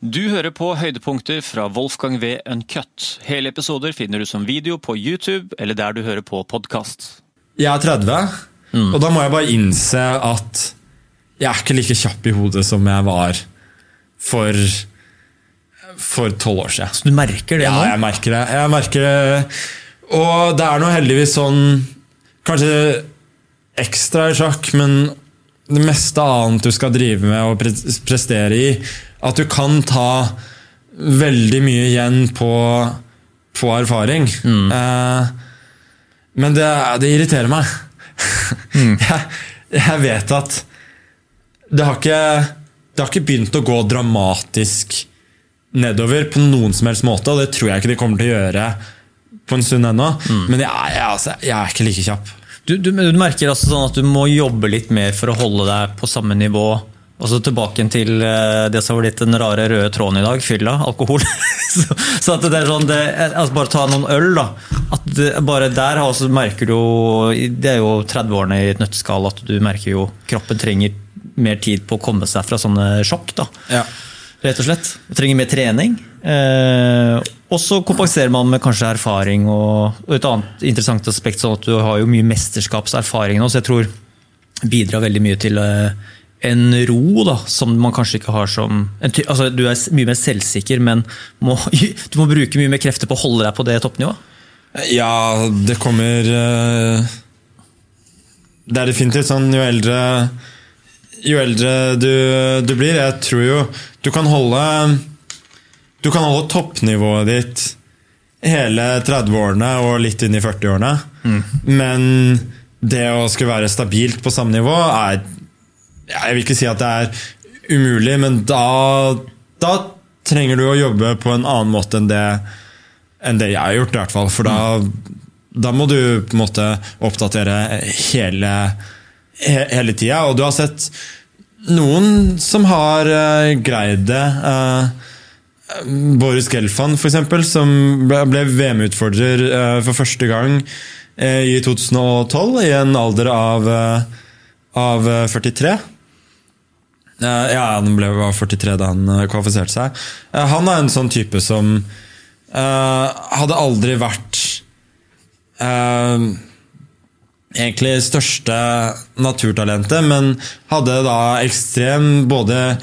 Du hører på høydepunkter fra Wolfgang V. Uncut. Hele episoder finner du som video på YouTube eller der du hører på podkast. Jeg er 30, Mm. og da må jeg bare innse at jeg er ikke like kjapp i hodet som jeg var for for tolv år siden. Så du merker det Ja, nå? jeg merker det. Jeg merker det. Og det er nå heldigvis sånn Kanskje ekstra i sjakk, men det meste annet du skal drive med og pre- prestere i, at du kan ta veldig mye igjen på, på erfaring. Eh, men det, det irriterer meg. jeg, jeg vet at det har, ikke, det har ikke begynt å gå dramatisk nedover på noen som helst måte, og det tror jeg ikke det kommer til å gjøre på en stund ennå. Men jeg, jeg, altså, jeg er ikke like kjapp. Du, du, du merker altså sånn at du må jobbe litt mer for å holde deg på samme nivå. Og så tilbake til eh, det som var litt den rare røde tråden i dag, fylla, alkohol. så, så at det er sånn, det, altså Bare ta noen øl, da. At det, bare der altså, merker du Det er jo 30-årene i et nøtteskall at du merker jo kroppen trenger mer tid på å komme seg fra sånne sjokk. da. Ja. Rett og slett. Du trenger mer trening. Eh, og så kompenserer man med kanskje erfaring og, et annet interessant aspekt, sånn at du har jo mye mesterskapserfaring nå, så jeg tror bidrar veldig mye til eh, en ro da, som man kanskje ikke har som altså, Du er mye mer selvsikker, men må, du må bruke mye mer krefter på å holde deg på det toppnivået. Ja, det kommer eh, Det er definitivt sånn jo eldre Jo eldre du, du blir Jeg tror jo du kan holde Du kan holde toppnivået ditt hele 30-årene og litt inn i 40-årene. Men det å skulle være stabilt på samme nivå er Jeg vil ikke si at det er umulig, men da, da trenger du å jobbe på en annen måte enn det enn det jeg har gjort, i hvert fall. For da, da må du på en måte oppdatere hele, he, hele tida. Og du har sett noen som har uh, greid det. eh, Boris Gelfand, eksempel, som ble, VM-utfordrer eh, for første gang eh, i 2012, i en alder av, eh, av eh, 43. Eh, ja, han ble var 43 da han kvalifiserte seg. Han er en sånn type som uh, hadde aldri vært uh, egentlig største naturtalentet, men hadde da ekstrem både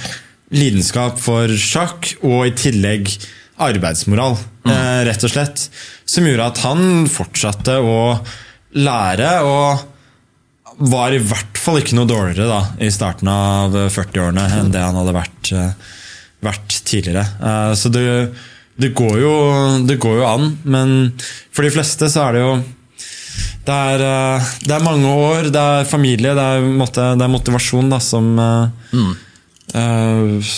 lidenskap for sjakk og i tillegg arbeidsmoral, eh, rett og slett. Som gjorde at han fortsatte å lære, og var i hvert fall ikke noe dårligere da, i starten av 40-årene enn det han hadde vært, eh, vært tidligere. Eh, så det, det, går jo, det går jo an, men for de fleste så er det jo det er, eh, det er mange år, det er familie, det er, måte, det er motivasjon da, som eh, eh,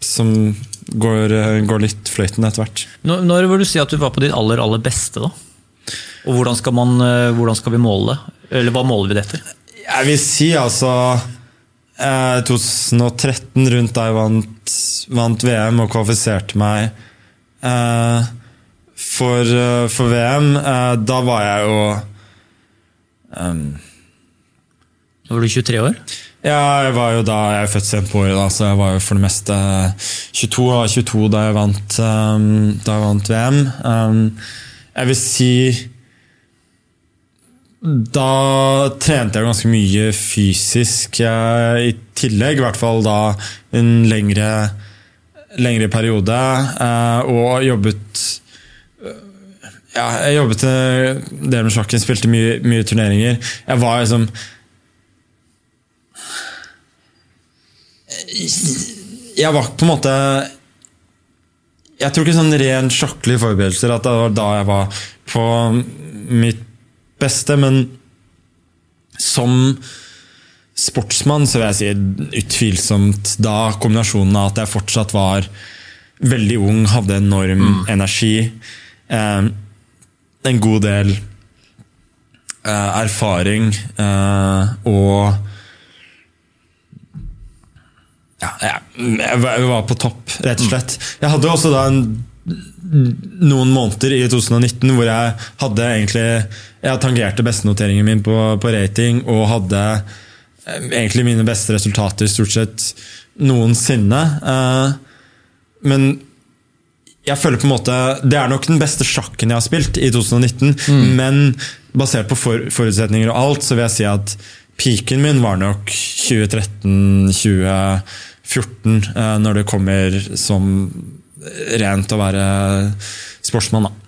Som går, eh, går litt fløyten etter hvert. Når, når vil du si at du var på ditt aller, aller beste, da? Og hvordan skal, man, eh, hvordan skal vi måle det? Eller hva måler vi det etter? Jeg vil si altså eh, 2013, rundt da jeg vant, vant VM og kvalifiserte meg eh, for, for VM, eh, da var jeg jo Da var du 23 år? Ja, jeg var jo da Jeg er født sent på året, da, så jeg var jo for det meste 22. Jeg var 22 da jeg vant, um, da jeg vant VM. Um, jeg vil si Da trente jeg ganske mye fysisk jeg, i tillegg, i hvert fall da en lengre, lengre periode. Uh, og jobbet ja, jeg jobbet en del med sjakken, spilte mye, mye turneringer. Jeg var liksom Jeg var på en måte Jeg tror ikke sånn ren sjakklige forberedelser at det var da jeg var på mitt beste, men som sportsmann så vil jeg si utvilsomt da kombinasjonen av at jeg fortsatt var veldig ung, hadde enorm energi. Eh, en god del eh, erfaring eh, og jeg var på topp, rett og mm. slett. Jeg hadde også da en, noen måneder i 2019 hvor jeg hadde egentlig Jeg tangerte bestenoteringen min på, på rating og hadde eh, egentlig mine beste resultater stort sett noensinne. Eh, men jeg føler på en måte Det er nok den beste sjakken jeg har spilt i 2019, mm. men basert på for, forutsetninger og alt, så vil jeg si at peaken min var nok 2013-20... 14 eh, når det kommer som rent å være sportsmann. da.